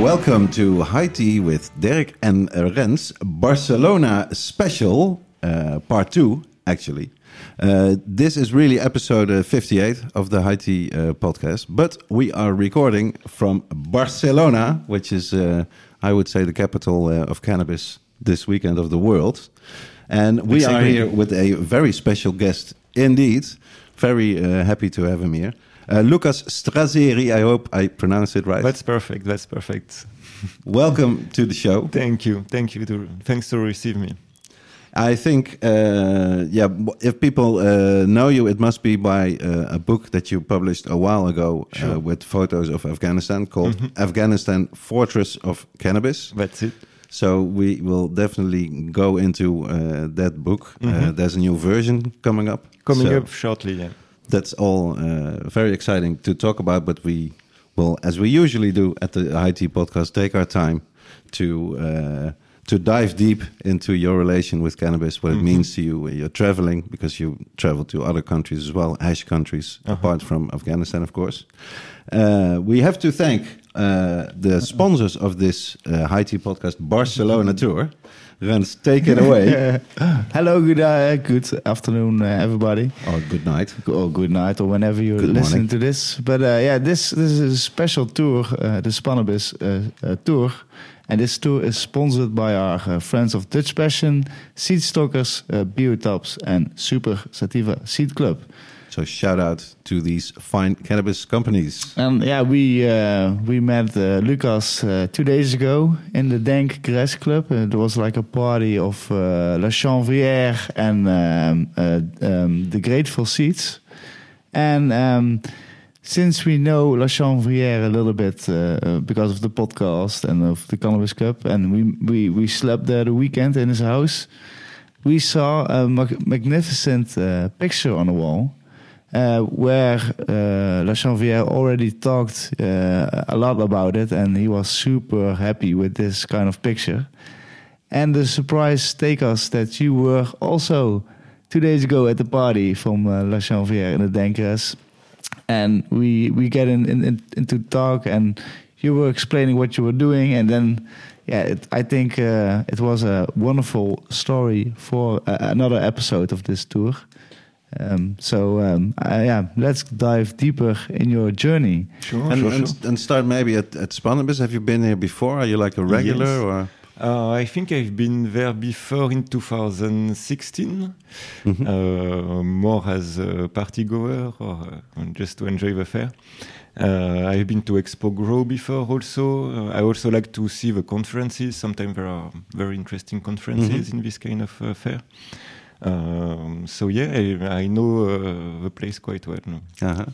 Welcome to High Tea with Derek and Rens, Barcelona special, uh, part two, actually. Uh, this is really episode uh, 58 of the High Tea uh, podcast, but we are recording from Barcelona, which is, uh, I would say, the capital uh, of cannabis this weekend of the world. And we are here with a very special guest indeed. Very uh, happy to have him here. Uh, Lucas Strazzeri, I hope I pronounced it right. That's perfect. That's perfect. Welcome to the show. Thank you. Thank you. To, thanks to receive me. I think, uh, yeah, if people uh, know you, it must be by uh, a book that you published a while ago uh, Sure. with photos of Afghanistan called Mhm. Afghanistan Fortress of Cannabis. That's it. So we will definitely go into uh, that book. Uh, Mhm. there's a new version coming up. Coming So up shortly. Yeah. That's all uh, very exciting to talk about, but we will, as we usually do at the High Tea podcast, take our time to uh, to dive deep into your relation with cannabis, what it Mhm. means to you when you're traveling, because you travel to other countries as well, hash countries, Uh-huh. apart from Afghanistan, of course. Uh, we have to thank uh, the sponsors of this uh, High Tea podcast, Barcelona tour. Rens, take it away. Hello, good uh, good afternoon, uh, everybody, oh, good night. or good night, or whenever you're Good listening morning. to this. But uh, yeah, this this is a special tour, uh, the Spannabis uh, uh, tour, and this tour is sponsored by our uh, friends of Dutch Passion, Seed Stockers, uh, Biotops, and Super Sativa Seed Club. So shout out to these fine cannabis companies. And yeah, we uh, we met uh, Lucas uh, two days ago in the Dank Grass Club. There was like a party of uh, La Chanvrière and um, uh, um, the Grateful Seeds. And um, since we know La Chanvrière a little bit uh, uh, because of the podcast and of the Cannabis Cup, and we we we slept there the weekend in his house, we saw a mag- magnificent uh, picture on the wall uh, where uh, La Chanvrière already talked uh, a lot about it, and he was super happy with this kind of picture. And the surprise take us that you were also two days ago at the party from La Chanvrière in the Dankers, and we we get in, in, in, into talk, and you were explaining what you were doing, and then. Yeah, it, I think uh, it was a wonderful story for uh, another episode of this tour. Um, so um, uh, yeah, let's dive deeper in your journey. Sure. and, sure, and, sure. and start maybe at, at Spannabis. Have you been here before? Are you like a regular Yes. or? Uh, I think I've been there before in 2016, Mhm. uh, more as a party goer or uh, just to enjoy the fair. Uh, I've been to Expo Grow before also. Uh, I also like to see the conferences. Sometimes there are very interesting conferences in this kind of uh, fair. Um, so yeah, I, I know uh, the place quite well. no. Uh-huh.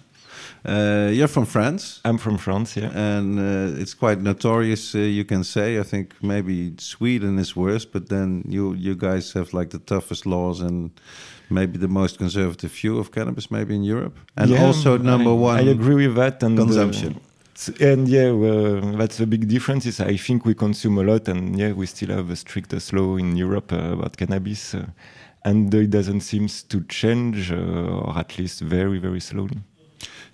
Uh, you're from France, I'm from France, yeah. and uh, it's quite notorious. Uh, you can say. I think maybe Sweden is worse, but then you you guys have like the toughest laws and maybe the most conservative view of cannabis, maybe in Europe, and Yeah, also number I, one I agree with that. And, uh, consumption. s- and yeah, well, that's the big difference. Is I think we consume a lot, and yeah, we still have the strictest law in Europe uh, about cannabis, uh, and it doesn't seem to change, uh, or at least very, very slowly.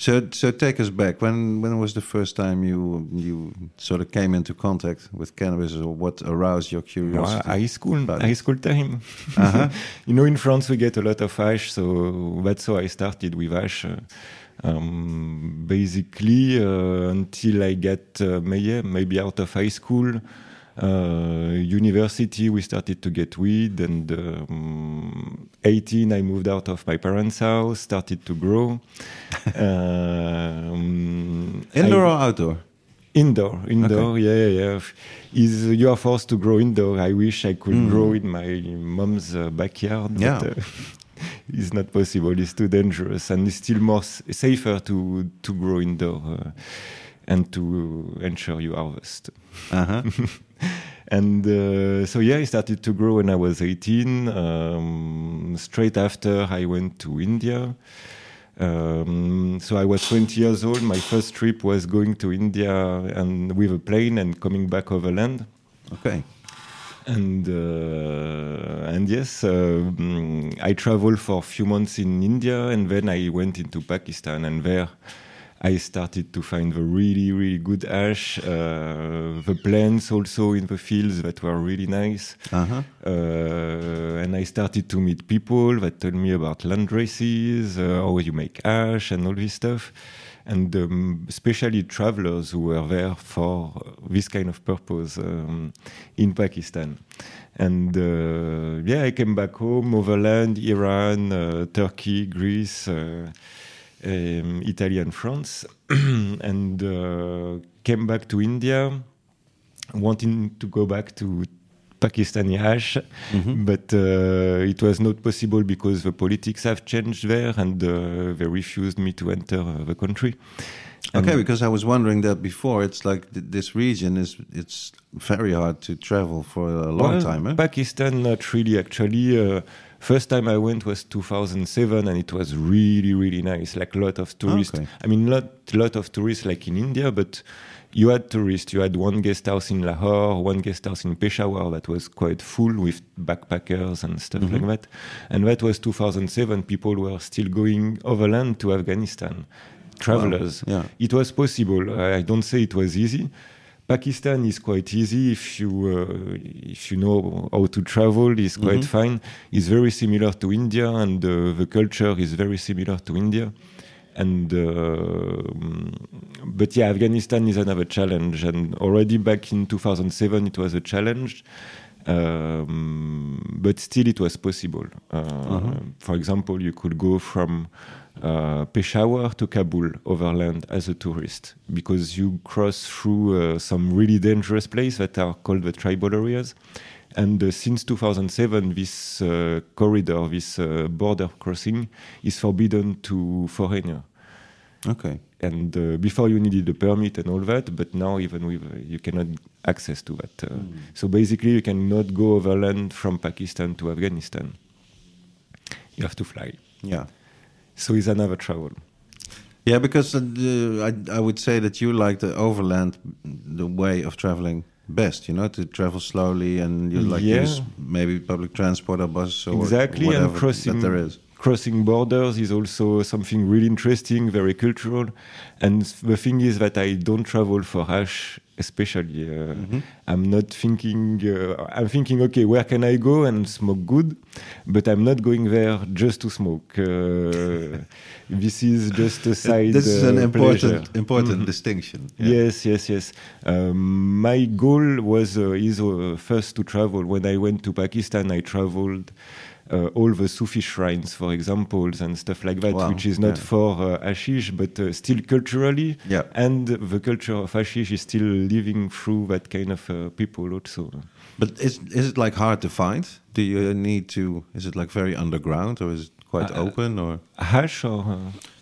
So, so take us back. When when was the first time you you sort of came into contact with cannabis, or what aroused your curiosity? Well, high school, high school time. Uh-huh. you know, in France we get a lot of ash, so that's how I started with hash. Uh, um, basically, uh, until I get uh, maybe out of high school, uh, university, we started to get weed, and um, 18, I moved out of my parents' house, started to grow. um, Indoor I- or outdoor? Indoor, indoor, yeah, yeah, yeah. Is you are forced to grow indoor. I wish I could grow in my mom's uh, backyard, Yeah. but uh, it's not possible. It's too dangerous, and it's still more s- safer to to grow indoor uh, and to ensure you harvest. Uh-huh. And uh, so yeah, I started to grow when I was 18. Um, straight after, I went to India. Um, so I was 20 years old. My first trip was going to India and with a plane and coming back overland. Okay. And uh, and yes, um, I traveled for a few months in India, and then I went into Pakistan, and there I started to find the really really good ash, uh, the plants also in the fields that were really nice, Uh-huh. uh, and I started to meet people that told me about land races, uh, how you make ash, and all this stuff. And um, especially travelers who were there for this kind of purpose um, in Pakistan. And uh, yeah, I came back home, overland, Iran, uh, Turkey, Greece, uh, um, Italy, and France, and uh, came back to India wanting to go back to Pakistani ash, but uh, it was not possible because the politics have changed there and uh, they refused me to enter uh, the country. Okay, because I was wondering that before. It's like th- this region is it's very hard to travel for a long Well, time. Eh? Pakistan, not really. Actually, uh, first time I went was 2007, and it was really, really nice. Like a lot of tourists. Okay. I mean, not lot of tourists like in India, but you had tourists. You had one guest house in Lahore, one guest house in Peshawar that was quite full with backpackers and stuff Mm-hmm. like that. And that was 2007. People were still going overland to Afghanistan. Travelers. yeah. It was possible. I don't say it was easy. Pakistan is quite easy if you uh, if you know how to travel. It's quite fine. It's very similar to India, and uh, the culture is very similar to India. And uh, but yeah, Afghanistan is another challenge. And already back in 2007, it was a challenge. Um, but still, it was possible. Uh, For example, you could go from uh, Peshawar to Kabul overland as a tourist because you cross through uh, some really dangerous places that are called the tribal areas. And uh, since 2007, this uh, corridor, this uh, border crossing, is forbidden to foreigners Okay. and uh, before you needed a permit and all that but now even with uh, you cannot access to that uh, so basically you cannot go overland from pakistan to afghanistan you have to fly Yeah. So it's another travel Yeah, because uh, I, I would say that you like the overland, the way of traveling best. You know, to travel slowly and you like Yeah. use maybe public transport or bus or exactly whatever and crossing that there is. crossing borders is also something really interesting very cultural and the thing is that i don't travel for hash especially uh, i'm not thinking uh, i'm thinking okay where can i go and smoke good but i'm not going there just to smoke uh, this is just a side This is uh, an important pleasure. important distinction. Yeah. Yes, yes, yes. Um, my goal was uh, is uh, first to travel. When I went to Pakistan, I traveled uh, all the Sufi shrines, for examples, and stuff like that, Wow, which is not yeah. for uh, hashish, but uh, still culturally. Yeah. And the culture of Ashish is still living through that kind of uh, people also. But is is it like hard to find? Do you need to? Is it like very underground or is it quite Uh, open or Hash or. Uh,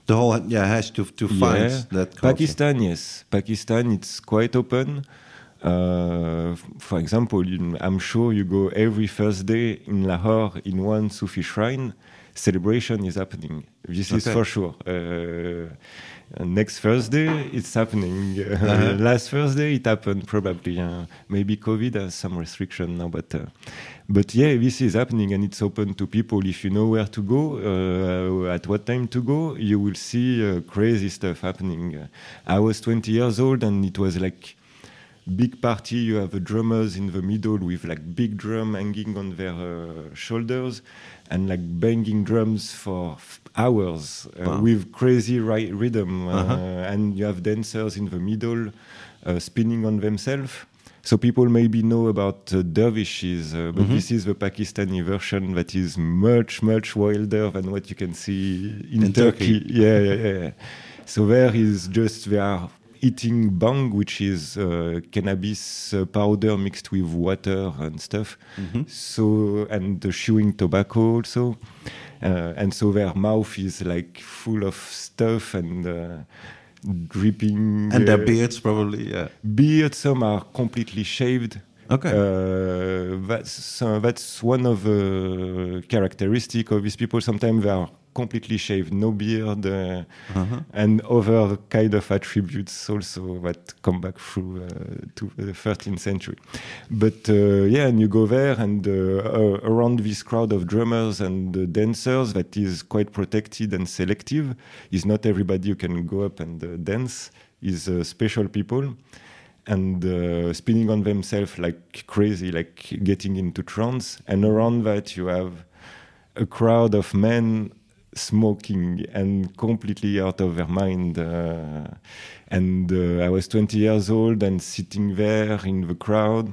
the whole? Yeah, has to to find Yeah. that culture. Pakistan, yes. Pakistan, it's quite open. Uh, for example, I'm sure you go every Thursday in Lahore in one Sufi shrine. Celebration is happening. This is for sure. Uh, next Thursday, it's happening. Uh. Last Thursday, it happened probably. Uh, maybe COVID has some restriction now, but uh, but yeah, this is happening and it's open to people. If you know where to go, at what time to go, you will see uh, crazy stuff happening. I was 20 years old and it was like big party. You have the drummers in the middle with like big drum hanging on their uh, shoulders and like banging drums for hours uh, Wow. with crazy rhythm. Uh, Uh-huh. And you have dancers in the middle uh, spinning on themselves. So people maybe know about uh, dervishes, uh, but this is the Pakistani version that is much, much wilder than what you can see in, In Turkey. Yeah, yeah, yeah. So there is just they are eating bang, which is uh, cannabis uh, powder mixed with water and stuff. So and the chewing tobacco also, uh, and so their mouth is like full of stuff and. Uh, dripping and their uh, beards probably. Yeah. beard some are completely shaved Okay. Uh, that's uh, that's one of the characteristic of these people. Sometimes they are completely shaved, no beard, uh, Uh-huh. and other kind of attributes also that come back through uh, to the 13th century. But uh, yeah, and you go there, and uh, uh, around this crowd of drummers and uh, dancers, that is quite protected and selective. Is not everybody who can go up and uh, dance. Is uh, special people and uh, spinning on themselves like crazy, like getting into trance. And around that, you have a crowd of men smoking and completely out of their mind. Uh, and uh, I was 20 years old and sitting there in the crowd,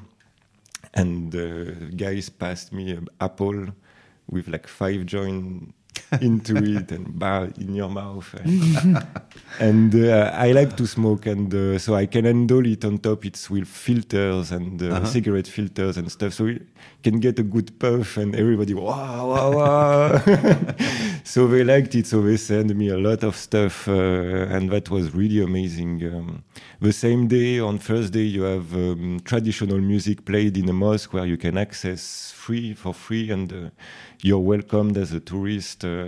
and uh, guys passed me an apple with like five joints into it and bah, in your mouth. and uh, I like to smoke, and uh, so I can handle it on top. It's with filters and uh, Uh-huh. cigarette filters and stuff, so you can get a good puff, and everybody wow wow wow. so they liked it, so they sent me a lot of stuff, uh, and that was really amazing. Um, the same day, on Thursday, you have um, traditional music played in a mosque where you can access free for free, and uh, you're welcomed as a tourist, uh,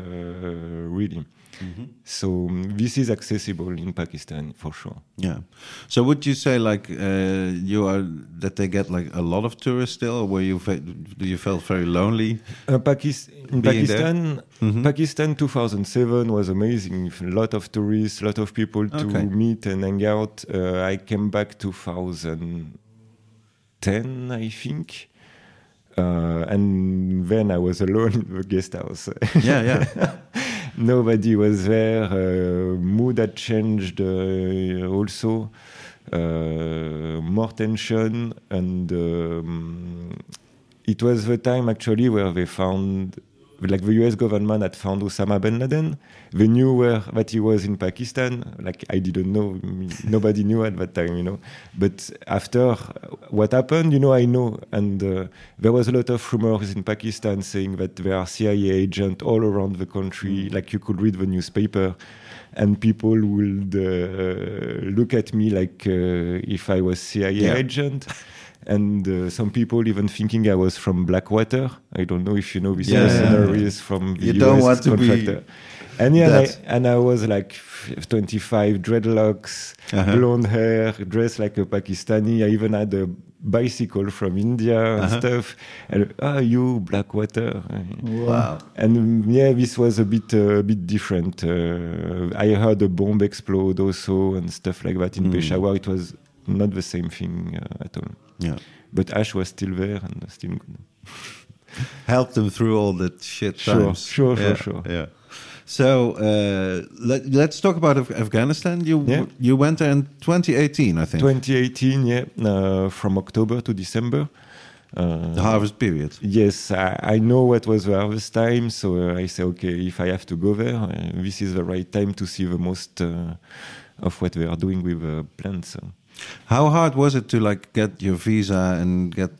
really. So um, this is accessible in Pakistan for sure. Yeah. So would you say like uh, you are that they get like a lot of tourists still, or were you fe- do you felt very lonely? Uh, Pakis- in Being there? Pakistan, Mhm. Pakistan 2007 was amazing. A lot of tourists, a lot of people to Okay. meet and hang out. Uh, I came back 2010, I think. Uh, and then I was alone in the guest house. Yeah, yeah. Nobody was there. Uh, mood had changed uh, also. Uh, more tension, and um, it was the time actually where they found, like the US government had found Osama bin Laden. They knew where that he was in Pakistan. Like I didn't know, nobody knew at that time, you know. But after what happened, you know, I know. And uh, there was a lot of rumors in Pakistan saying that there are CIA agents all around the country. Like you could read the newspaper, and people would uh, look at me like uh, if I was CIA Yeah. agent. And uh, some people even thinking I was from Blackwater. I don't know if you know these Yeah, yeah. mercenaries from the You US don't want to be. And yeah, and I, and I was like 25, dreadlocks, Uh-huh. blonde hair, dressed like a Pakistani. I even had a bicycle from India and Uh-huh. stuff. And ah, you Blackwater. Wow. And yeah, this was a bit uh, a bit different. Uh, I heard a bomb explode also and stuff like that in Mm. Peshawar. It was not the same thing uh, at all. Yeah. But Ash was still there and still good. Helped them through all that shit Sure, times. sure, sure, yeah, sure. Yeah. So uh, let, let's talk about Af- Afghanistan. You Yeah. you went there in 2018, I think. 2018, yeah, uh, from October to December. Uh, the harvest period. Yes, I, I know what was the harvest time, so uh, I say, okay, if I have to go there, uh, this is the right time to see the most uh, of what they are doing with uh, plants. So. How hard was it to like get your visa and get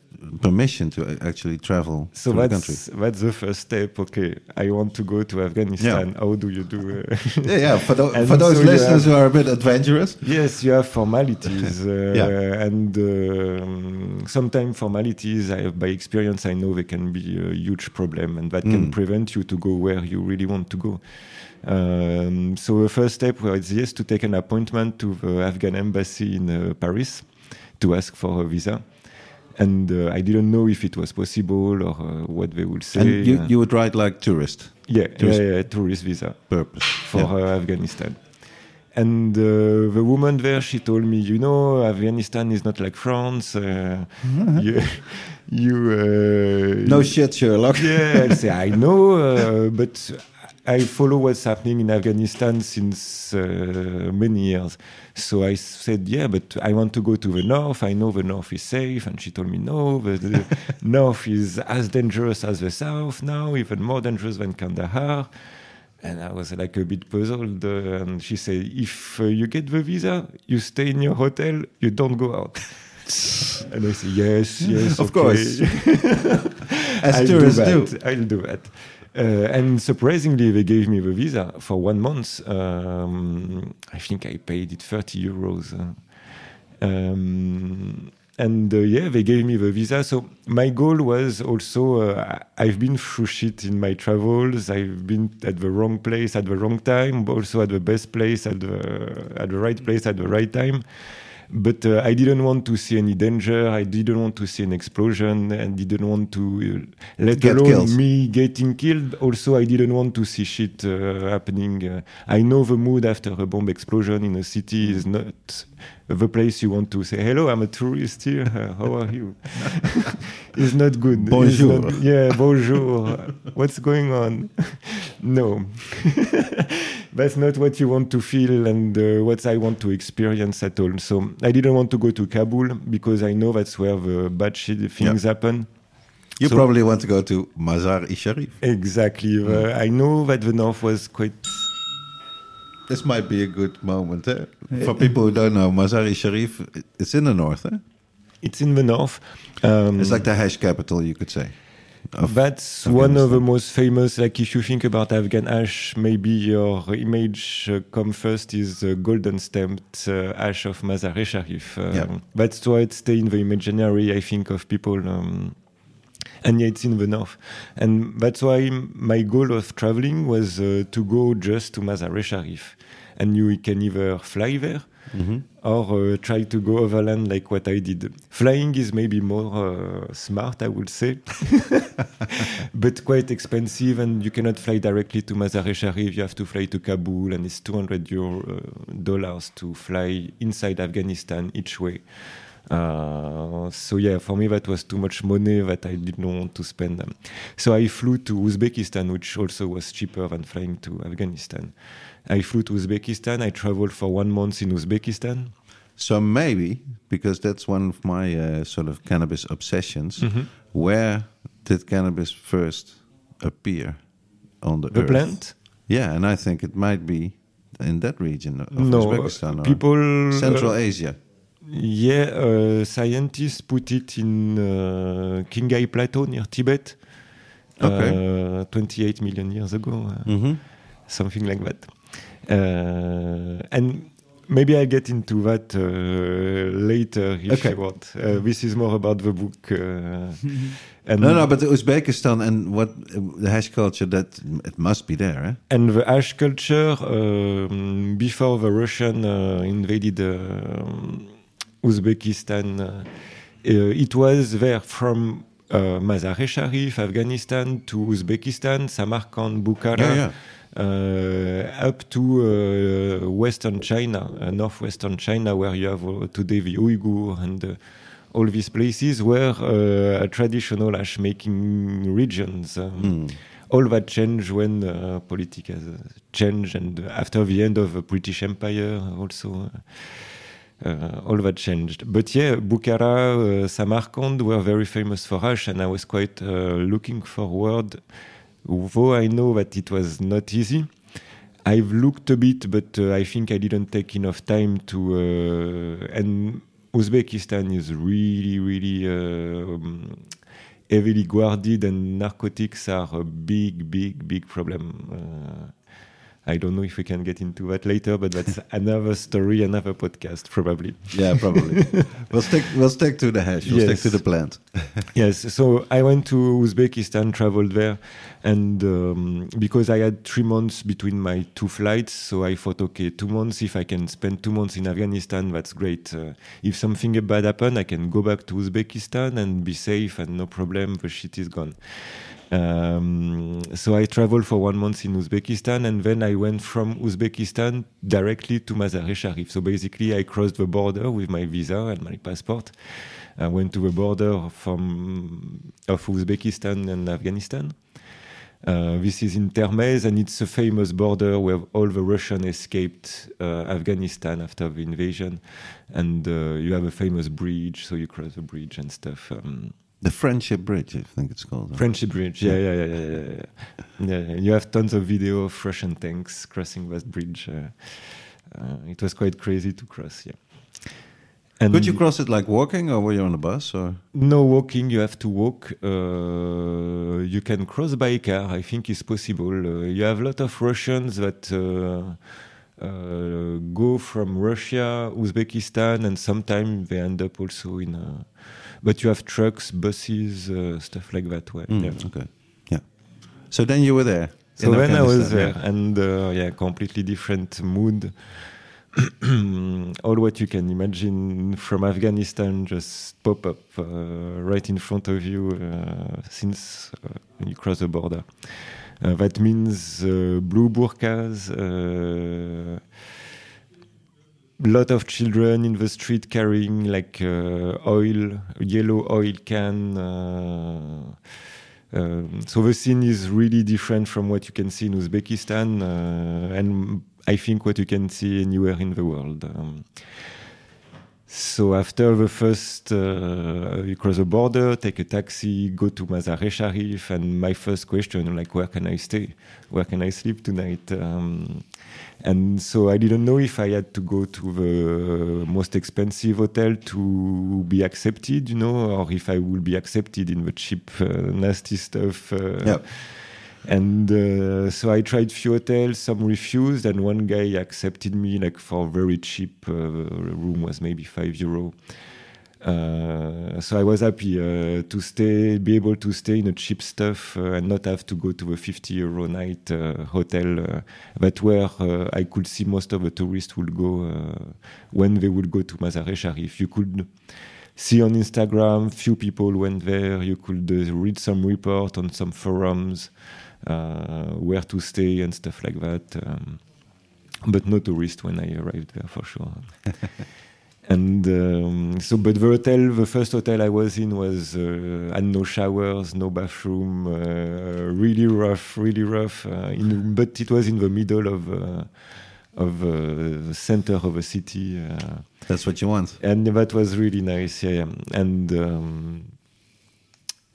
permission to actually travel So to the country? that's the first step. Okay, I want to go to Afghanistan. How do you do? Uh, Yeah, yeah. For, And for those so listeners have- who are a bit adventurous. Yes, you have formalities, uh, Yeah. and um, sometimes formalities, I, have, by experience, I know they can be a huge problem, and that Mm. can prevent you to go where you really want to go. Um, so the first step was yes to take an appointment to the Afghan embassy in uh, Paris to ask for a visa, and uh, I didn't know if it was possible or uh, what they would say. And you, Uh, you would write like tourist yeah, yeah, tourist- yeah, tourist visa purpose. for Yeah. uh, Afghanistan. And uh, the woman there, she told me, you know, Afghanistan is not like France. Uh, you, you No shit, Sherlock. Yeah, I say I know, but I follow what's happening in Afghanistan since uh, many years. So I said, yeah, but I want to go to the north. I know the north is safe. And she told me, no, the, the north is as dangerous as the south now, even more dangerous than Kandahar. And I was like a bit puzzled. Uh, and she said, if uh, you get the visa, you stay in your hotel, you don't go out. and I said, yes, yes, Of okay." course. As I'll tourists do. do. I'll do that. Uh, and surprisingly, they gave me the visa for one month. Um, I think I paid it 30 euros. um, and uh, yeah, they gave me the visa. So my goal was also uh, I've been through shit in my travels. I've been at the wrong place at the wrong time, but also at the best place at the at the right place at the right time. But uh, I didn't want to see any danger. I didn't want to see an explosion, and didn't want to uh, let Get alone killed. me getting killed. Also, I didn't want to see shit uh, happening. Uh, I know the mood after a bomb explosion in a city is not the place you want to say, "Hello, I'm a tourist here. How are you?" it's not good. Bonjour. not- yeah, bonjour. What's going on? no, that's not what you want to feel and uh, what I want to experience at all. So I didn't want to go to Kabul because I know that's where the bad shit things happen. You So- probably want to go to Mazar-i Sharif. Exactly. Uh, I know that the north was quite. This might be a good moment eh? for people who don't know. Mazar-i Sharif, it's in the north. Eh? It's in the north. Um, It's like the hash capital, you could say. of That's one of the most famous. Like, if you think about Afghan ash, maybe your image uh, come first is the golden stamped uh, ash of Mazar-e Sharif. Um, Yeah. That's why it stay in the imaginary, I think, of people. Um, and yeah, it's in the north. And that's why my goal of traveling was uh, to go just to Mazar-e Sharif. And you can either fly there Mhm. or uh, try to go overland like what I did. Flying is maybe more uh, smart, I would say, but quite expensive, and you cannot fly directly to Mazar-e Sharif. You have to fly to Kabul, and it's 200 euro, uh, dollars to fly inside Afghanistan each way. Uh, so yeah, for me that was too much money that I didn't want to spend. Um, so I flew to Uzbekistan, which also was cheaper than flying to Afghanistan. I flew to Uzbekistan. I traveled for one month in Uzbekistan. So maybe, because that's one of my uh, sort of cannabis obsessions, Mm-hmm. where did cannabis first appear on the, The earth? plant? Yeah, and I think it might be in that region of No, Uzbekistan. or people. Central uh, Asia. Yeah, uh, scientists put it in uh, Qinghai Plateau near Tibet. Okay. Uh, 28 million years ago, uh, hmm something like that. Uh, and maybe I get into that uh, later if Okay. you want. Uh, this is more about the book. Uh, and No, no, but Uzbekistan and what the hash culture that it must be there, eh? And the ash culture, um, before the Russian uh, invaded um Uzbekistan, uh, uh, it was there from uh, Mazar-e Sharif, Afghanistan, to Uzbekistan, Samarkand, Bukhara, Yeah, Uh, up to uh, Western China, uh, northwestern China, where you have today the Uyghur and all these places were uh, traditional ash making regions. Um, Hmm. all that changed when uh, politics changed and after the end of the British Empire also uh, uh, all that changed. But yeah, Bukhara, uh, Samarkand were very famous for ash and I was quite uh, looking forward, though I know that it was not easy. I've looked a bit, but uh, I think I didn't take enough time to. Uh, and Uzbekistan is really, really um, heavily guarded, and narcotics are a big, big, big problem. I don't know if we can get into that later, but that's another story, another podcast, probably. Yeah, probably. we'll stick. We'll stick to the hash. We'll Yes. stick to the plant. yes, so I went to Uzbekistan, traveled there, and um, because I had three months between my two flights, so I thought, okay, two months. If I can spend two months in Afghanistan, that's great. Uh, if something bad happen, I can go back to Uzbekistan and be safe and no problem. The shit is gone. Um, so I traveled for one month in Uzbekistan, and then I went from Uzbekistan directly to Mazar-e Sharif. So basically, I crossed the border with my visa and my passport. I went to the border from of Uzbekistan and Afghanistan. Uh, this is in Termez, and it's a famous border where all the Russian escaped uh, Afghanistan after the invasion, and uh, you have a famous bridge, so you cross the bridge and stuff. Um, The Friendship Bridge, I think it's called. Friendship Bridge, yeah, yeah, yeah, yeah, yeah. yeah. yeah. You have tons of video of Russian tanks crossing that bridge. Uh, uh, it was quite crazy to cross, yeah. And Could you cross it like walking, or were you on a bus? Or No walking, you have to walk. Uh, you can cross by car, I think it's possible. Uh, you have a lot of Russians that uh, uh, go from Russia, Uzbekistan, and sometimes they end up also in. But you have trucks, buses, uh, stuff like that. Way. Mm, yeah. Okay. Yeah. So then you were there. So when I was there, and uh, yeah, completely different mood. All what you can imagine from Afghanistan just pop up uh, right in front of you uh, since uh, you cross the border. Uh, that means uh, blue burqas, uh, lot of children in the street carrying like uh, oil, yellow oil can. Uh, um, so the scene is really different from what you can see in Uzbekistan, uh, and I think what you can see anywhere in the world. Um, so after the first, uh, you cross the border, take a taxi, go to Mazar-e Sharif, and my first question, like, where can I stay? Where can I sleep tonight? Um, and so I didn't know if I had to go to the most expensive hotel to be accepted, you know, or if I would be accepted in the cheap, uh, nasty stuff. Uh, Yeah. And uh, so I tried few hotels, some refused, and one guy accepted me like for very cheap. Uh, room was maybe five euro. Uh, so I was happy uh, to stay, be able to stay in a cheap stuff uh, and not have to go to a 50 euro night uh, hotel. Uh, but where I could see most of the tourists would go when they would go to Mazar-e Sharif. You could see on Instagram, few people went there. You could read some report on some forums where to stay and stuff like that. Um, but no tourist when I arrived there for sure. and um, so, but the hotel, the first hotel I was in was uh, had no showers, no bathroom, uh, really rough, really rough. Uh, in, but it was in the middle of uh, of uh, the center of a city. Uh, That's what you want. and that was really nice yeah, yeah. and um,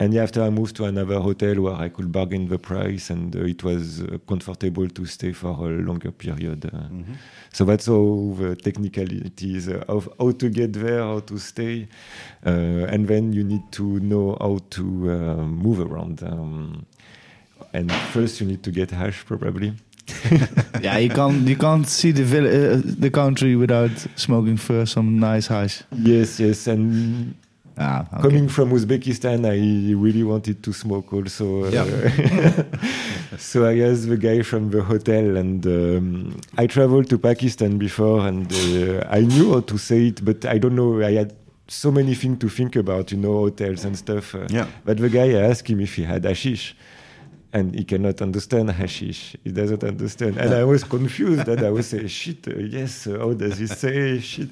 and after I moved to another hotel where I could bargain the price and uh, it was uh, comfortable to stay for a longer period. Uh, Mm-hmm. So that's all the technicalities of how to get there, how to stay, uh, and then you need to know how to uh, move around. Um, and first, you need to get hash probably. yeah, you can't you can't see the uh, the country without smoking first some nice hash. Yes, yes, and Ah, okay. Coming from Uzbekistan, I really wanted to smoke also. uh, so I asked the guy from the hotel, and um, I traveled to Pakistan before, and uh, I knew how to say it, but I don't know. I had so many things to think about, you know, hotels and stuff. Uh, Yeah. But the guy, I asked him if he had hashish. And he cannot understand hashish. He doesn't understand. And I was confused that I was saying, shit, uh, yes, uh, how does he say shit?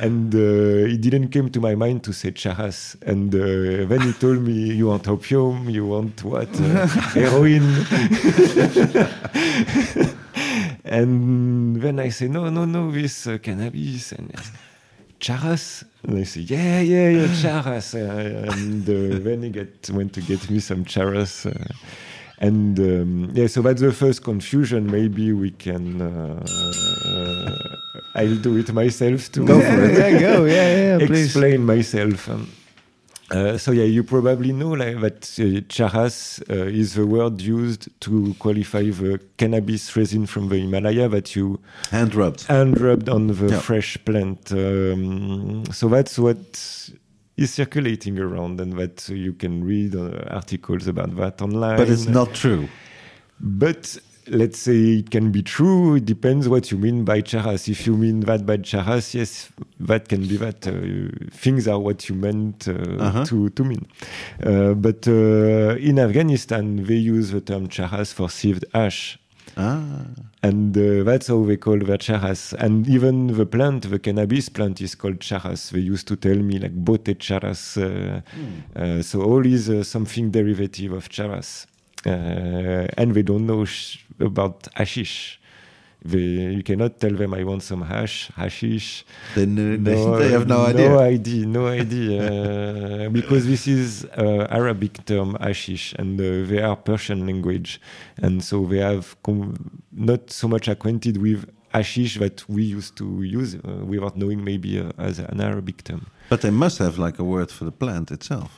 And uh, it didn't come to my mind to say charas. And uh, then he told me, you want opium? You want what? Uh, heroin? and then I say, no, no, no, this uh, cannabis. And charas? And I say, yeah, yeah, yeah, charas. And uh, then he get, went to get me some charas. And um, yeah, so that's the first confusion. Maybe we can. Uh, uh, I'll do it myself to Go for it. Yeah, go. Yeah, yeah, yeah, please. explain myself. Um, uh, so yeah, you probably know like, that uh, charas uh, is the word used to qualify the cannabis resin from the Himalaya that you Hand rubbed. hand rubbed on the Yeah. fresh plant. Um, so that's what is circulating around, and that you can read uh, articles about that online. But it's not true. But let's say it can be true. It depends what you mean by charas. If you mean that by charas, yes, that can be that. Uh, things are what you meant uh, Uh-huh. to, to mean. Uh, but uh, in Afghanistan, they use the term charas for sieved ash. Ah. And uh, that's how they call their charas. And even the plant, the cannabis plant, is called charas. They used to tell me like bote charas. Uh, uh, so all is uh, something derivative of charas. Uh, and they don't know sh- about hashish. They, you cannot tell them I want some hash, hashish. They, kn- they, they have no No idea. idea, no idea. uh, because this is uh, Arabic term hashish, and uh, they are Persian language, and so they have not so much acquainted with hashish that we used to use uh, without knowing maybe uh, as an Arabic term. But they must have like a word for the plant itself.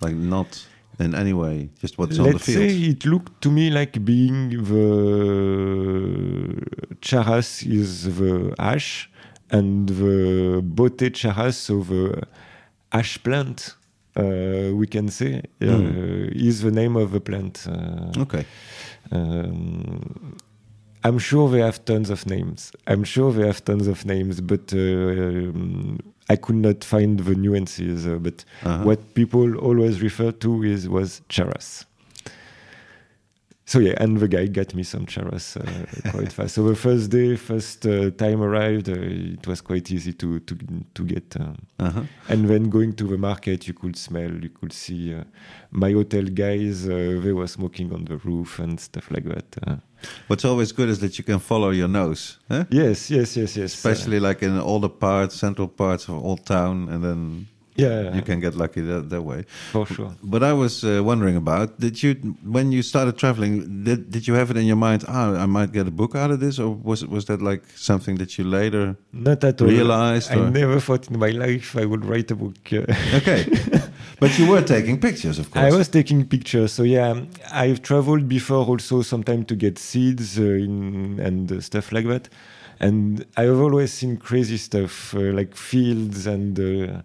Like not in any way, just what's on the Let's say it looked to me like being the charas is the ash, and the bote charas, so the ash plant, uh, we can say, uh, Mm. is the name of the plant. Uh, Okay. um, I'm sure they have tons of names. I'm sure they have tons of names, but uh, um, I could not find the nuances. Uh, but Uh-huh. what people always refer to is was charas. So yeah, and the guy got me some charas uh, quite fast. So the first day, first uh, time arrived, uh, it was quite easy to to to get. Um, Uh-huh. and then going to the market, you could smell, you could see uh, my hotel guys, uh, they were smoking on the roof and stuff like that. Uh, What's always good is that you can follow your nose, huh? yes, yes, yes, yes. especially like in all the parts, central parts of Old Town, and then Uh, yeah, you can get lucky that, that way. for sure. But I was uh, wondering about did you when you started traveling did did you have it in your mind? Ah, I might get a book out of this, or was it was that like something that you later? Not at all. Realized I or- never thought in my life I would write a book. Okay, but you were taking pictures, of course. I was taking pictures, so yeah, I've traveled before also sometime to get seeds uh, in, and uh, stuff like that. And I've always seen crazy stuff uh, like fields and uh,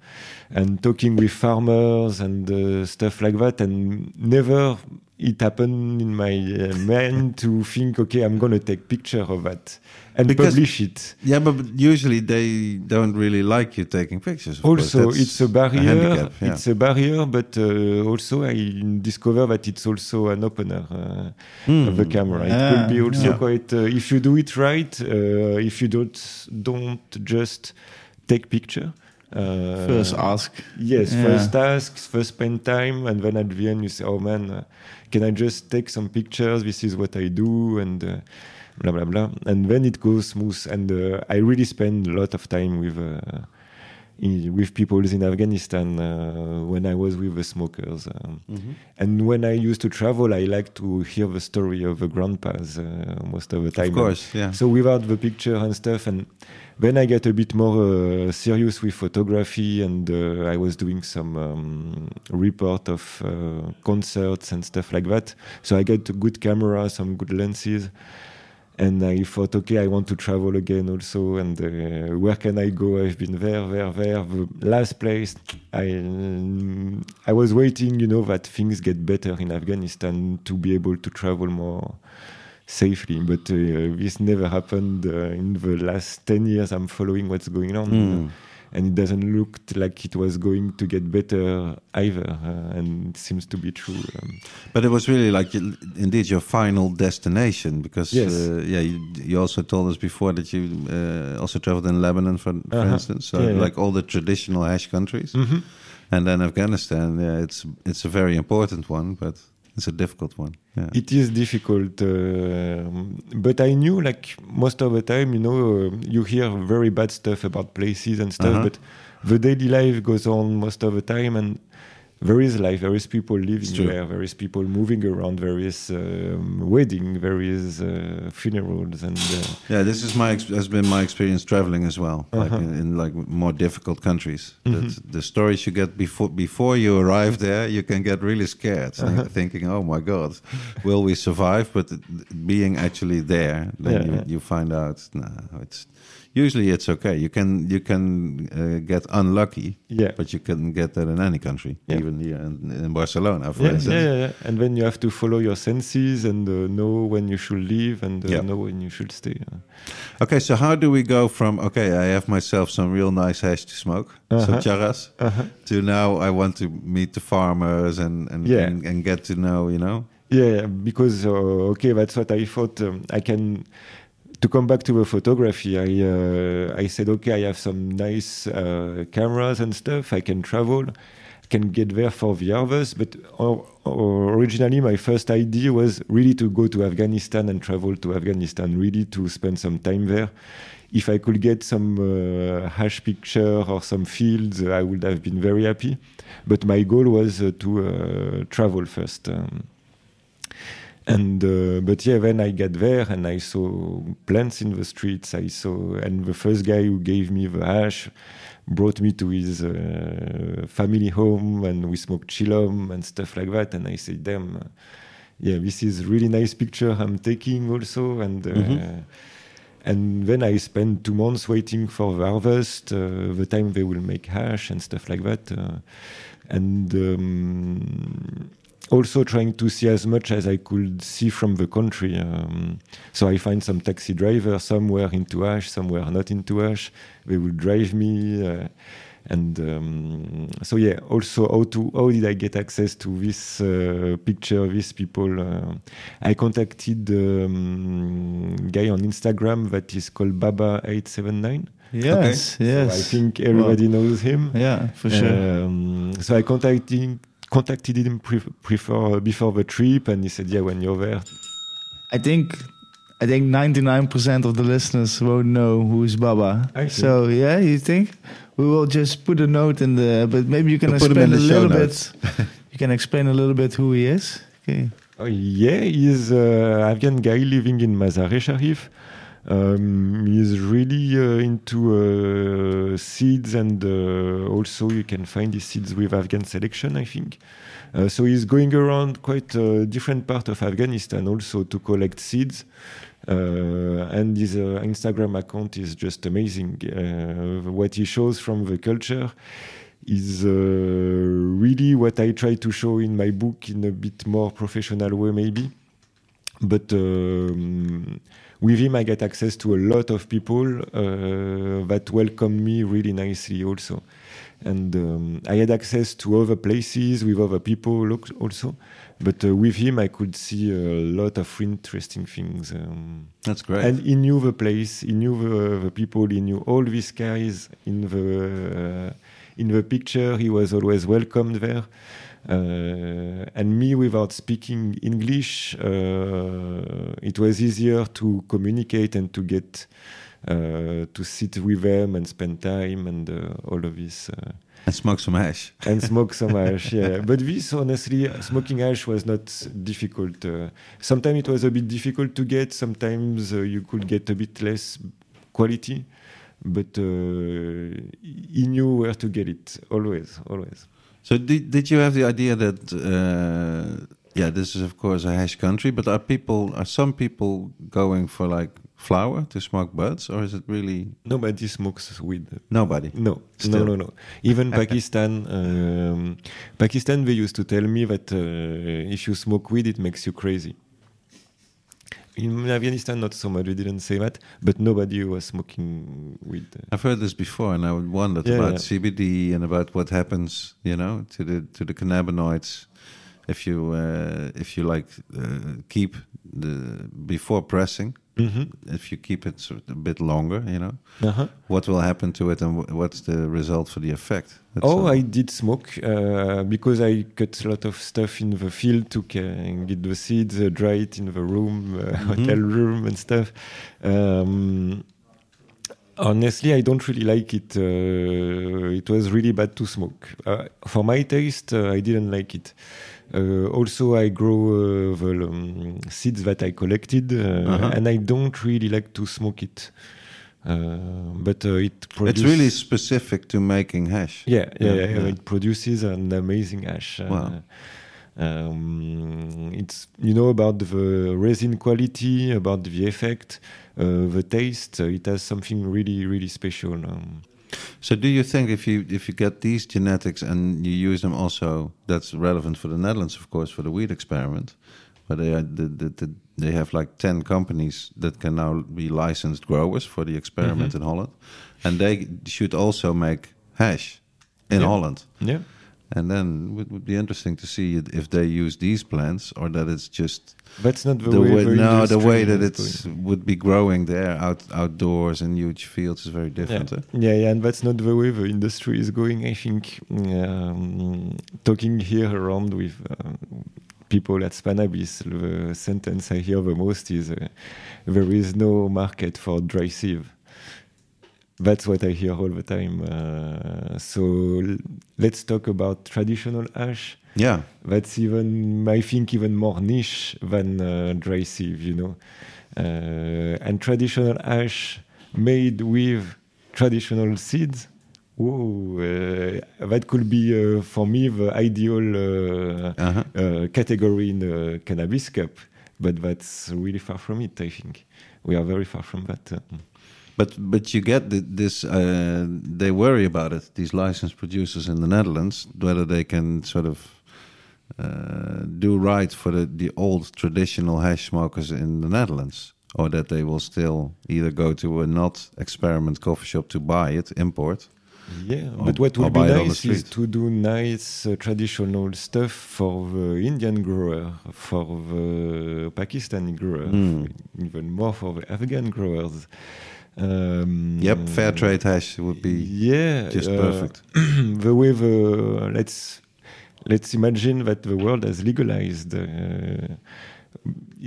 and talking with farmers and uh, stuff like that. And never it happened in my uh, mind to think, okay, I'm gonna take picture of that and Because- publish it. Yeah, but usually they don't really like you taking pictures. also it's a barrier handicap, yeah. it's a barrier but uh, also i discover that it's also an opener uh, Hmm. of the camera it Ah, could be also yeah. quite uh, if you do it right uh, if you don't don't just take picture uh, First ask. yes Yeah. first ask, first spend time and then at the end you say oh man uh, can i just take some pictures this is what i do and uh, blah blah blah and then it goes smooth and uh, i really spend a lot of time with uh, in, with people in Afghanistan uh, when I was with the smokers. Um, Mm-hmm. And when I used to travel, I like to hear the story of the grandpas uh, most of the time. Of course, yeah. So without the picture and stuff, and then I get a bit more uh, serious with photography, and uh, I was doing some um, report of uh, concerts and stuff like that. So I get a good camera, some good lenses, and I thought, okay, I want to travel again also, and uh, where can I go? I've been there, there, there. The last place, I um, I was waiting, you know, that things get better in Afghanistan to be able to travel more safely. But uh, this never happened uh, in the last ten years. I'm following what's going on. Mm. And it doesn't look like it was going to get better either, uh, and it seems to be true. Um, But it was really like indeed your final destination because Yes. uh, yeah you, you also told us before that you uh, also traveled in Lebanon for, for Uh-huh. instance so Yeah, yeah. like all the traditional hash countries Mhm. and then Afghanistan yeah it's it's a very important one but it's a difficult one yeah It is difficult, uh, but I knew like most of the time, you know, uh, you hear very bad stuff about places and stuff, Uh-huh. but the daily life goes on most of the time, and there is life, there is people living there, there is people moving around, there is um, wedding, there is uh, funerals, and uh, yeah this is my ex- has been my experience traveling as well Uh-huh. in, in like more difficult countries Mhm. that the stories you get before before you arrive there you can get really scared Uh-huh. thinking oh my god will we survive but being actually there then Yeah, you, yeah. you find out no it's usually it's okay you can you can uh, get unlucky yeah. but you can get that in any country Yeah. even here in, in barcelona for Yeah, instance yeah, yeah, yeah. And then you have to follow your senses and uh, know when you should leave and uh, know when you should stay. okay so how do we go from okay i have myself some real nice hash to smoke so Uh-huh. charas Uh-huh. to now I want to meet the farmers and and, and and get to know you know Yeah, yeah, because uh, okay, that's what I thought. Um, I can to come back to the photography. I uh, I said okay, I have some nice uh, cameras and stuff. I can travel, I can get there for the others. But or originally, my first idea was really to go to Afghanistan and travel to Afghanistan, really to spend some time there. If I could get some uh, hash picture or some fields, I would have been very happy. But my goal was uh, to uh, travel first. Um, and uh, but yeah, then I get there and I saw plants in the streets. I saw, and the first guy who gave me the hash brought me to his uh, family home, and we smoked chillum and stuff like that. And I said, "Damn, uh, yeah, this is really nice picture I'm taking also." And uh, Mhm. and then I spend two months waiting for the harvest, uh, the time they will make hash and stuff like that, uh, and um, also trying to see as much as I could see from the country. Um, so I find some taxi driver somewhere into hash, somewhere not into hash. They will drive me. Uh, and um, so yeah also how to how did i get access to this uh, picture these people uh, i contacted um, guy on instagram that is called baba879 Yes, yes. so i think everybody knows him Yeah, for sure. um, so i contacted contacted him pre- prefer, before the trip and he said yeah when you're there I think I think 99% of the listeners won't know who's Baba. So yeah, you think we will just put a note in there, but maybe you can We'll explain a little notes. bit you can explain a little bit who he is. Okay. Oh, yeah, he's an uh, Afghan guy living in Mazar-e Sharif. Um, he's really uh, into uh, seeds, and uh, also you can find his seeds with Afghan selection, I think. Uh, so he's going around quite a different part of Afghanistan also to collect seeds. Uh, and his uh, Instagram account is just amazing. What he shows from the culture is really what I try to show in my book in a bit more professional way, maybe. But um, with him, I get access to a lot of people uh, that welcome me really nicely, also. And um, I had access to other places with other people also. But uh, with him, I could see a lot of interesting things. Um, That's great. and he knew the place, he knew the, the people, he knew all these guys in the uh, in the picture. He was always welcomed there. Uh, and me, without speaking English, uh, it was easier to communicate and to get uh, to sit with them and spend time and uh, all of this. Uh, and smoke some hash. and smoke some hash. Yeah, but this honestly, smoking hash was not difficult. Uh, sometimes it was a bit difficult to get. Sometimes uh, you could get a bit less quality, but uh, he knew where to get it. Always, always. So did, did you have the idea that uh, yeah, this is of course a hash country, but are people are some people going for like flower to smoke buds, or is it really Nobody smokes weed. nobody? No, Still. no, no, no. Even Pakistan, um, Pakistan, they used to tell me that uh, if you smoke weed, it makes you crazy. In Afghanistan, not so much. They didn't say that, but nobody was smoking weed. I've heard this before, and I wondered Yeah, about yeah. CBD and about what happens, you know, to the to the cannabinoids if you uh, if you like uh, keep the before pressing, Mm-hmm. if you keep it a bit longer, you know, Uh-huh. what will happen to it and what's the result for the effect? That's Oh, all. I did smoke uh, because I cut a lot of stuff in the field to get the seeds, uh, dry it in the room, uh, hotel room, and stuff. Um, honestly, I don't really like it. Uh, it was really bad to smoke. Uh, for my taste, uh, I didn't like it. Uh, also, I grow uh, the um, seeds that I collected, uh, Uh-huh. and I don't really like to smoke it. Uh, but uh, it it's really specific to making hash. yeah, yeah, Yeah, yeah. It produces an amazing ash. Uh, Wow. um, it's you know about the resin quality, about the effect, uh, the taste. Uh, it has something really, really special. Um, So, do you think if you if you get these genetics and you use them also, that's relevant for the Netherlands, of course, for the weed experiment, where they are the, the, the, they have like ten companies that can now be licensed growers for the experiment Mm-hmm. in Holland, and they should also make hash in Yeah. Holland. yeah, And then it would be interesting to see if they use these plants or that it's just that's not the, the way. way, the no the way that that is it's going. would be growing there out outdoors in huge fields is very different. Yeah. eh? yeah, yeah, and that's not the way the industry is going. I think um, talking here around with uh, people at Spannabis, the sentence I hear the most is uh, there is no market for dry sieve. That's what I hear all the time. Uh, so let's talk about traditional ash. Yeah. That's even, I think, even more niche than uh, dry sieve, you know. Uh, and traditional ash made with traditional seeds. Whoa, uh, that could be uh, for me the ideal uh, Uh-huh. uh, category in cannabis cup but that's really far from it. I think we are very far from that. But but you get the, this. Uh, they worry about it. These licensed producers in the Netherlands, whether they can sort of uh, do right for the the old traditional hash smokers in the Netherlands, or that they will still either go to a not experiment coffee shop to buy it, import. Yeah, Or- but what would be buy it on the nice is to do nice uh, traditional stuff for the Indian grower, for the Pakistani grower, Mm. even more for the Afghan growers. Um, Yep, fair trade hash would be yeah, just uh, perfect. the way the let's let's imagine that the world has legalized uh,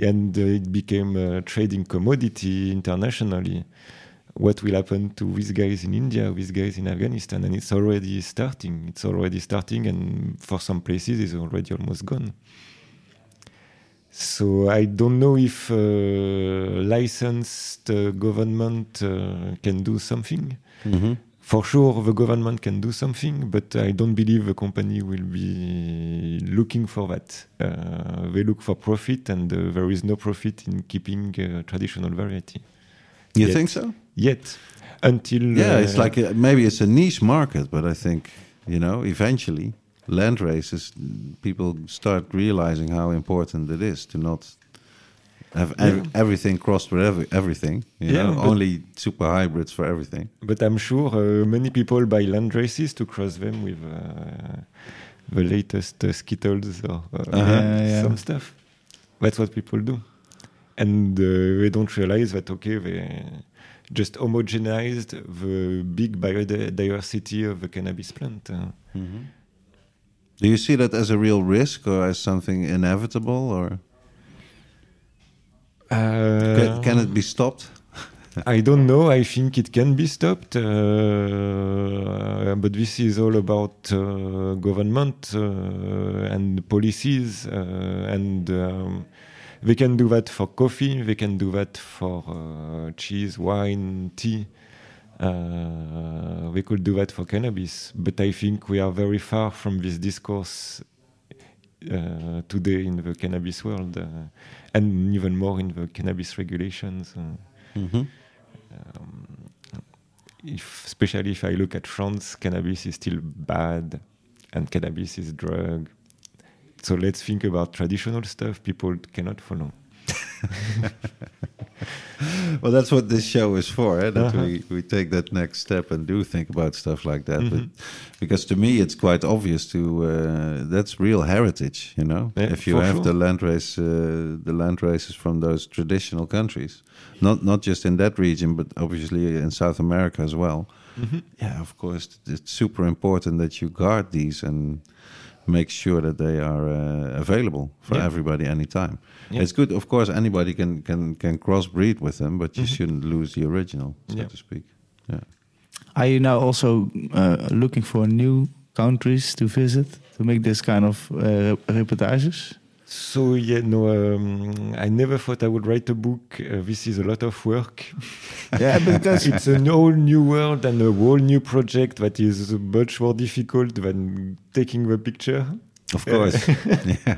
and it became a trading commodity internationally. What will happen to these guys in India, these guys in Afghanistan? And it's already starting. It's already starting, and for some places, it's already almost gone. So I don't know if uh, licensed uh, government uh, can do something. Mhm. For sure, the government can do something, but I don't believe the company will be looking for that. Uh, they look for profit, and uh, there is no profit in keeping uh, traditional variety You Yet. think so? yet. Until Yeah, it's like a, maybe it's a niche market, but I think you know eventually land races people start realizing how important it is to not have ev- Yeah. everything crossed with every, everything. You Yeah, know, only super hybrids for everything. But I'm sure uh, many people buy land races to cross them with uh, the latest uh, Skittles or uh, yeah. some stuff. That's what people do. And uh, they don't realize that, okay, they just homogenized the big biodiversity of the cannabis plant. Uh, Do you see that as a real risk or as something inevitable, or can, can it be stopped? I don't know. I think it can be stopped, uh, but this is all about uh, government uh, and policies, uh, and um, they can do that for coffee. They can do that for uh, cheese, wine, tea. Uh, we could do that for cannabis, but I think we are very far from this discourse uh, today in the cannabis world, uh, and even more in the cannabis regulations. Uh, Mhm. if, especially if I look at France, cannabis is still bad, and cannabis is drug. So let's think about traditional stuff people cannot follow. Well, that's what this show is for. Eh? That Uh-huh. we, we take that next step and do think about stuff like that. But Mhm. because to me, it's quite obvious to uh, that's real heritage. You know, Yeah, if you have sure. the land race, uh, the land races from those traditional countries, not not just in that region, but obviously in South America as well. Yeah, of course, it's super important that you guard these and make sure that they are uh, available for Yeah. everybody anytime. Yeah. It's good, of course. Anybody can can can crossbreed with them, but you Mhm. shouldn't lose the original, so Yeah. to speak. Yeah. Are you now also uh, looking for new countries to visit to make this kind of uh, rep- reportages? So yeah, no, um, I never thought I would write a book. Uh, this is a lot of work. yeah, because it's a whole new world and a whole new project that is much more difficult than taking the picture. Of course. yeah.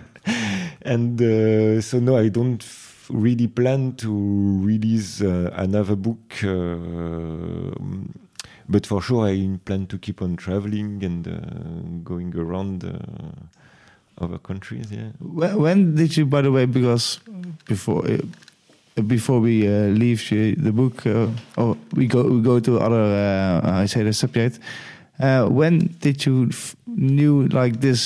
and uh, so no i don't really plan to release uh, another book uh, but for sure i plan to keep on traveling and uh, going around uh, other countries yeah when, when did you, by the way, because before uh, before we uh, leave the the book, uh, or we go we go to other uh, I say the subject. Uh, when did you knew like this?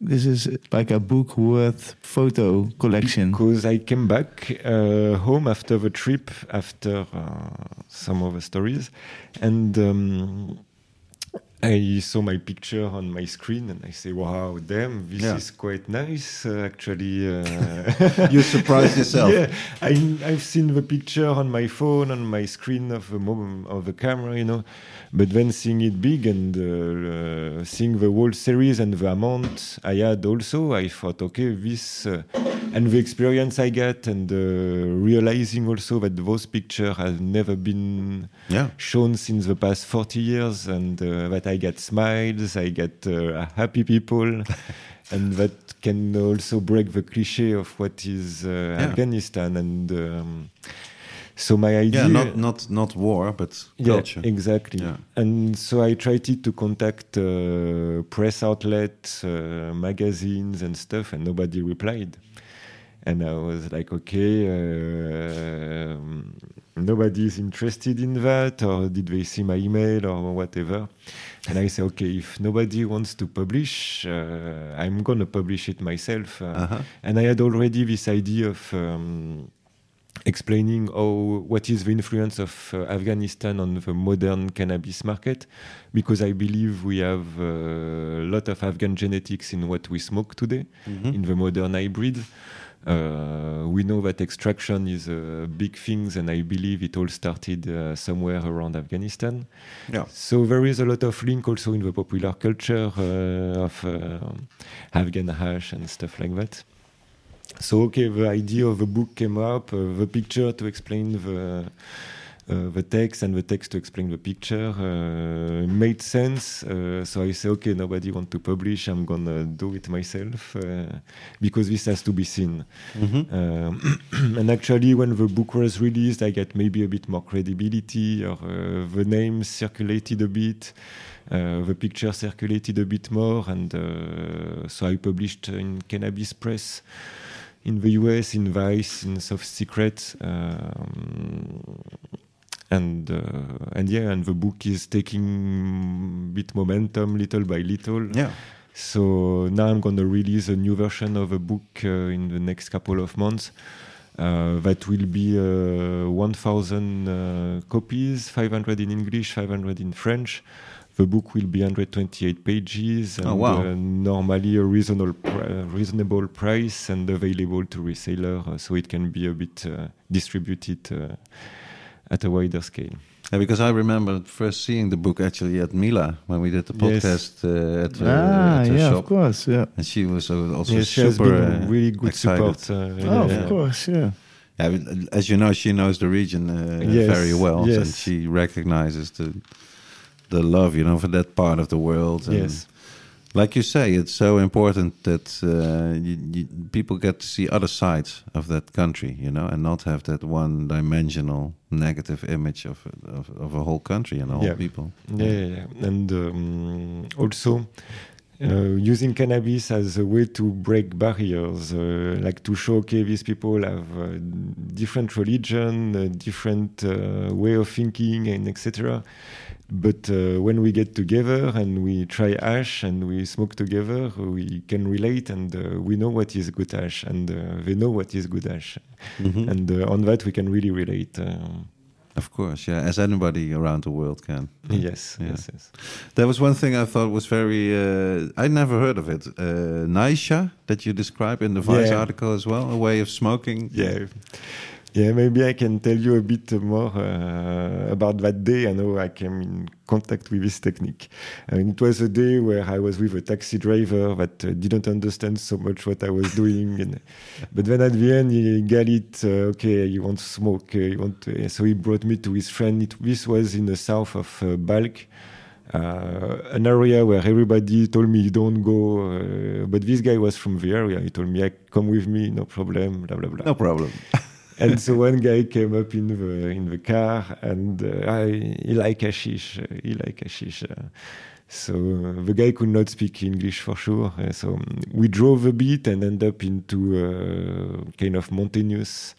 This is like a book worth photo collection. because i came back uh, home after the trip after uh, some of the stories and um, I saw my picture on my screen and I say, "Wow, damn, this Yeah. is quite nice, uh, actually." Uh, You surprised yourself. Yeah, I, I've seen the picture on my phone, on my screen of the of the camera, you know, but then seeing it big and uh, uh, seeing the whole series and the amount I had also, I thought, okay, this uh, and the experience I get and uh, realizing also that those pictures have never been Yeah. shown since the past 40 years and uh, that I get smiles, I get uh, happy people, and that can also break the cliche of what is uh, Afghanistan and. Um, so my idea, yeah, not not not war, but culture. Exactly. Yeah. And so I tried to contact uh, press outlets, uh, magazines, and stuff, and nobody replied. And I was like, okay, uh, nobody is interested in that, or did they see my email or whatever? And I say, okay, if nobody wants to publish, uh, I'm gonna publish it myself. Uh, -huh. And I had already this idea of. Um, explaining how what is the influence of uh, Afghanistan on the modern cannabis market, because I believe we have uh, a lot of Afghan genetics in what we smoke today, mm-hmm. in the modern hybrid. Uh, we know that extraction is a big thing, and I believe it all started uh, somewhere around Afghanistan. Yeah. So there is a lot of link also in the popular culture uh, of uh, Afghan hash and stuff like that so okay, the idea of the book came up, uh, the picture to explain the the text and the text to explain the picture uh, made sense. Uh, so I say, okay, nobody want to publish. I'm gonna do it myself uh, because this has to be seen. Mm-hmm. Um, and actually, when the book was released, I get maybe a bit more credibility, or uh, the name circulated a bit. the picture circulated a bit more, and so I published in Cannabis Press in the US, in Vice, in Soft Secret, um, and uh, and yeah, and the book is taking bit momentum little by little. Yeah. So now I'm going to release a new version of a book uh, in the next couple of months. Uh, that will be uh, 1,000 uh, copies, 500 in English, 500 in French. The book will be 128 pages and oh, wow. uh, normally a reasonable pr reasonable price and available to reseller, so it can be a bit uh, distributed uh, at a wider scale. Yeah, because I remember first seeing the book actually at Mila when we did the podcast yes. uh, at, uh, ah, at her yeah, shop. of course, yeah. And she was also yeah, super uh, really good excited. support. Uh, oh, yeah. of course, yeah. Yeah, as you know, she knows the region uh, yes, very well, yes. and she recognizes the the love, you know, for that part of the world. And yes. Like you say, it's so important that uh, you, you, people get to see other sides of that country, you know, and not have that one-dimensional negative image of, of, of a whole country and a whole yeah. people. Yeah, yeah, yeah. and um, also uh, using cannabis as a way to break barriers, uh, like to show, okay, these people have uh, different religion, different uh, way of thinking, and etc. But uh, when we get together and we try ash and we smoke together, we can relate and uh, we know what is good ash and uh, they know what is good ash. Mm-hmm. And uh, on that, we can really relate. Uh. Of course, yeah, as anybody around the world can. Yes, yeah. yes, yes. There was one thing I thought was very, uh, I never heard of it. Uh, Naisha, that you describe in the Vice yeah. article as well, a way of smoking. Yeah. Yeah, maybe I can tell you a bit more uh, about that day and how I came in contact with this technique. And it was a day where I was with a taxi driver that uh, didn't understand so much what I was doing. And, but then at the end, he got it. Uh, okay, you want to smoke? Uh, you want? So he brought me to his friend. It, this was in the south of uh, Balkh. Uh, an area where everybody told me don't go, uh, but this guy was from the area. He told me, "Come with me, no problem." Blah blah blah. No problem. and so one guy came up in the in the car and uh, I, he like hashish, uh, he like hashish. Uh, so uh, the guy could not speak English for sure. Uh, so we drove a bit and ended up into a kind of mountainous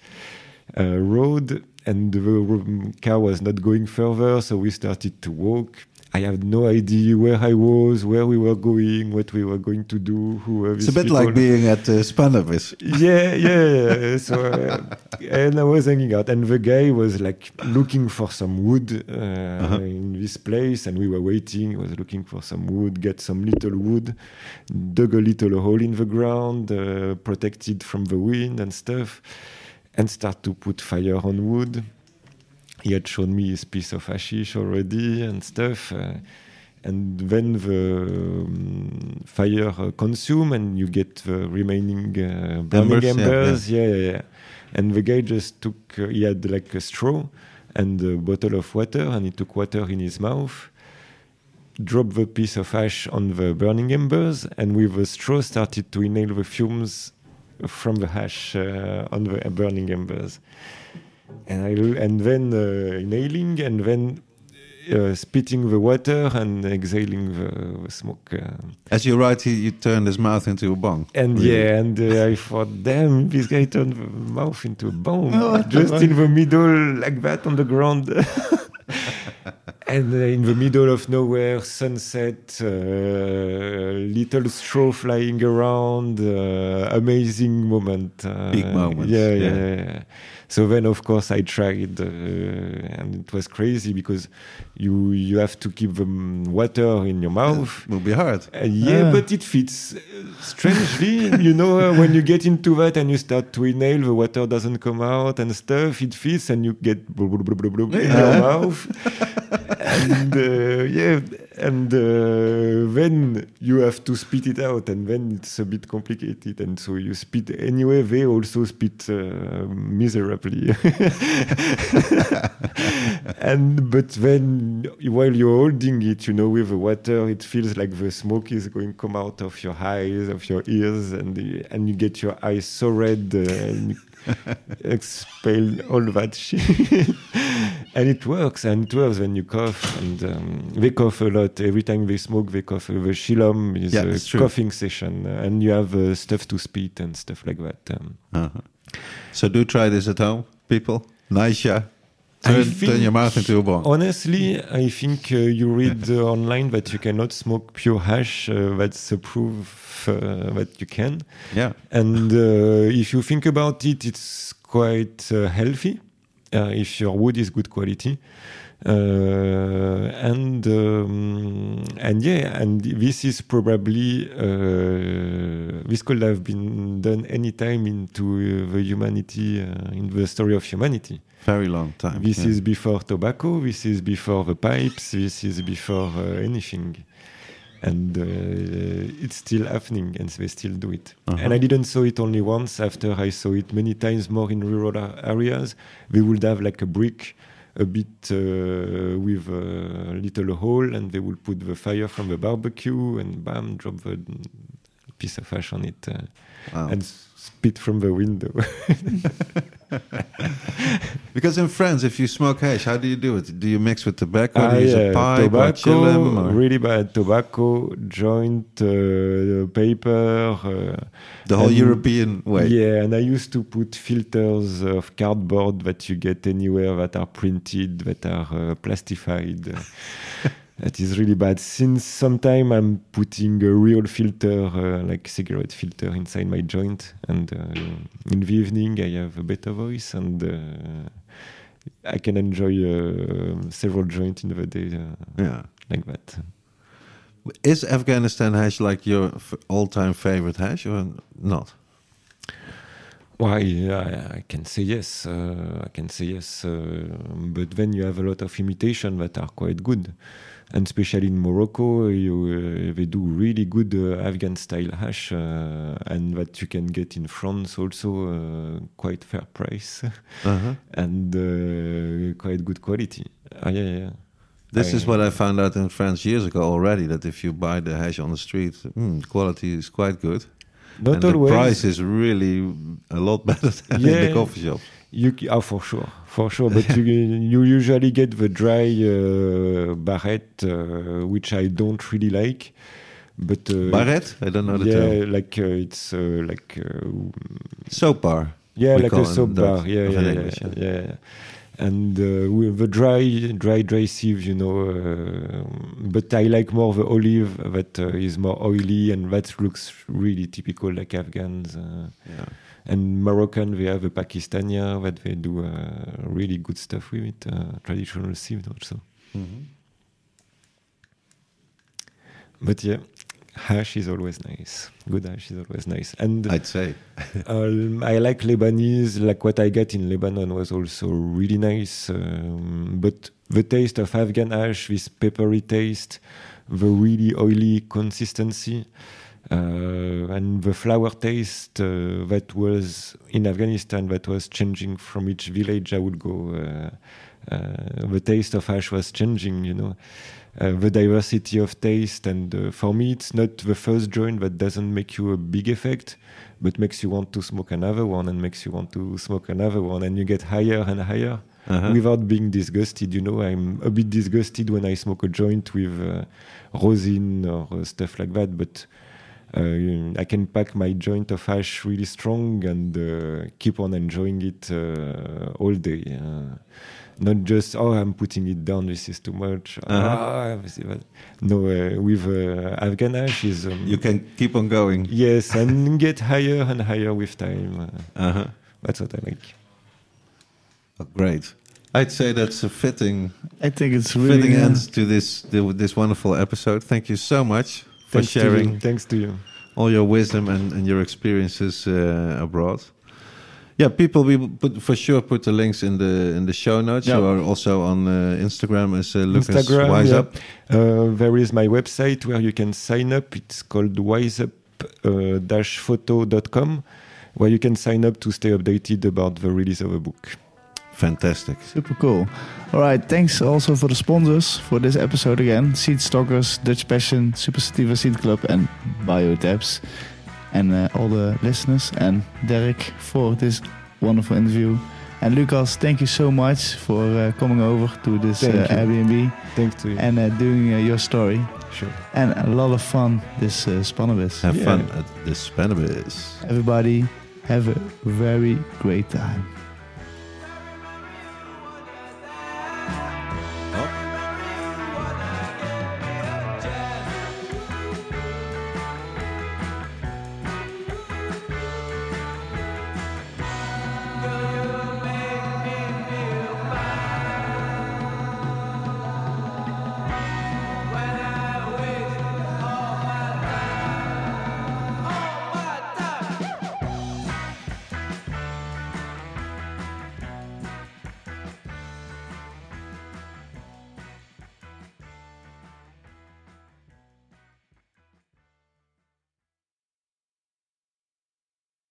uh, road, and the car was not going further. So we started to walk I had no idea where I was, where we were going, what we were going to do, who It's a bit people. like being at uh, Spannabis. yeah, yeah. so, uh, and I was hanging out, and the guy was like looking for some wood uh, uh-huh. in this place, and we were waiting. He was looking for some wood, get some little wood, dug a little hole in the ground, uh, protected from the wind and stuff, and start to put fire on wood he had shown me his piece of hashish already and stuff. Uh, and then the um, fire uh, consume and you get the remaining uh, burning embers, embers. Yeah, yeah. yeah, yeah, And the guy just took, uh, he had like a straw and a bottle of water and he took water in his mouth dropped the piece of ash on the burning embers, and with a straw started to inhale the fumes from the ash uh, on the burning embers. And I and then uh, inhaling, and then uh, spitting the water and exhaling the, the smoke. Uh. As you write, he, you turned his mouth into a bong. And Really? yeah, and uh, I thought, damn, this guy turned the mouth into a bong, Oh, just in the middle, like that on the ground. and uh, in the middle of nowhere, sunset, uh, little straw flying around, uh, amazing moment. Peak moment, Yeah, yeah, yeah. yeah. So then, of course, I tried, uh, and it was crazy because you you have to keep the mm, water in your mouth. It will be hard. Uh, yeah, Ah. but it fits. Uh, Strangely, you know, uh, when you get into that and you start to inhale, the water doesn't come out and stuff. It fits, and you get blah, blah, blah, blah, blah, in your mouth. and uh, yeah, and uh, then you have to spit it out, and then it's a bit complicated. And so you spit anyway. They also spit uh, miserably. and but then while you're holding it, you know, with the water, it feels like the smoke is going to come out of your eyes, of your ears, and and you get your eyes so red uh, and expel all that shit. And it works, and it works when you cough. And um, they cough a lot every time they smoke. They cough. The chillum is Yeah, a true. coughing session, uh, and you have uh, stuff to spit and stuff like that. Um, Uh-huh. So do try this at home, people. Naisha, I turn, think- turn your mouth into a bong. Honestly, I think uh, you read uh, online that you cannot smoke pure hash. Uh, that's a proof uh, that you can. Yeah. And uh, if you think about it, it's quite uh, healthy uh, if your wood is good quality. Uh, and um, and yeah, and this is probably uh, this could have been done anytime into uh, the humanity uh, in the story of humanity. Very long time. This yeah. is before tobacco. This is before the pipes. This is before uh, anything, and uh, it's still happening, and they still do it. Uh-huh. And I didn't saw it only once. After I saw it many times more in rural areas, they would have like a brick, a bit uh, with a little hole, and they would put the fire from the barbecue, and bam, drop the piece of ash on it, uh, Wow. and spit from the window. Because in France, if you smoke hash, how do you do it? Do you mix with tobacco? Ah, use yeah, a pipe or tobacco, chillum? Or really bad tobacco, joint, uh, paper. Uh, the whole European way? Yeah, and I used to put filters of cardboard that you get anywhere that are printed, that are uh, plastified. that is really bad. Since sometime I'm putting a real filter, uh, like cigarette filter, inside my joint, and uh, in the evening I have a better voice and. Uh, I can enjoy uh, several joints in the day uh, Yeah. like that. Is Afghanistan hash like your f- all-time favorite hash or not? Why? Yeah, I can say yes. Uh, I can say yes. Uh, but then you have a lot of imitation that are quite good, and especially in Morocco, you, uh, they do really good uh, Afghan style hash, uh, and that you can get in France also uh, quite fair price Uh-huh. and uh, quite good quality. Ah, yeah, yeah. This I- is what I found out in France years ago already. That if you buy the hash on the street, mm, quality is quite good. Not and always. the price is really a lot better than in the coffee shop. You oh, for sure, for sure. But you you usually get the dry uh, barrette, uh, which I don't really like. But uh, Barrette? I don't know the yeah, term. like uh, it's uh, like uh, Soap bar. yeah, like a soap bar. Yeah, yeah, yeah, English, yeah, yeah. yeah. And uh, with the dry, dry, dry sieve, you know. Uh, but I like more the olive that uh, is more oily and that looks really typical like Afghans. Uh, Yeah. And Moroccan, they have a Pakistania that they do uh, really good stuff with it, uh, traditional sieve also. Mhm. But yeah, hash is always nice. Good hash is always nice. And I'd say. um, I like Lebanese, like what I get in Lebanon was also really nice. Um, but the taste of Afghan hash, this peppery taste, the really oily consistency, Uh, and the flower taste uh, that was in Afghanistan that was changing from each village I would go. Uh, uh, the taste of hash was changing, you know, uh, the diversity of taste. And uh, for me, it's not the first joint that doesn't make you a big effect, but makes you want to smoke another one and makes you want to smoke another one, and you get higher and higher. Uh-huh. Without being disgusted, you know, I'm a bit disgusted when I smoke a joint with rosin or stuff like that. But I can pack my joint of hash really strong and uh, keep on enjoying it uh, all day. Uh, not just oh, I'm putting it down. This is too much. Uh-huh. Ah, this is bad." no, uh, with uh, Afghan hash is um, You can keep on going. yes, and get higher and higher with time. Uh, Uh-huh. that's what I like. Oh, great. I'd say that's a fitting I think it's really fitting uh, end to this to this wonderful episode. Thank you so much for Thanks to sharing you. Thanks to you. all your wisdom and, and your experiences uh, abroad. Yeah, people, we will put for sure put the links in the in the show notes. Yeah. You are also on uh, Instagram as uh, Lucas Instagram, Wise yeah. Up. Uh, there is my website where you can sign up. It's called wiseup-photo.com, where you can sign up to stay updated about the release of a book. Fantastic. Super cool. All right, thanks also for the sponsors for this episode again. Seedstockers, Dutch Passion, Super Sativa Seed Club and Biotabs. And uh, all the listeners and Derek for this wonderful interview. And Lucas, thank you so much for uh, coming over to this Thank uh. Airbnb Thanks to you. and uh, doing uh, your story. sure. And a lot of fun this uh, Spannabis. Have Yeah. fun at the Spannabis. Everybody have a very great time.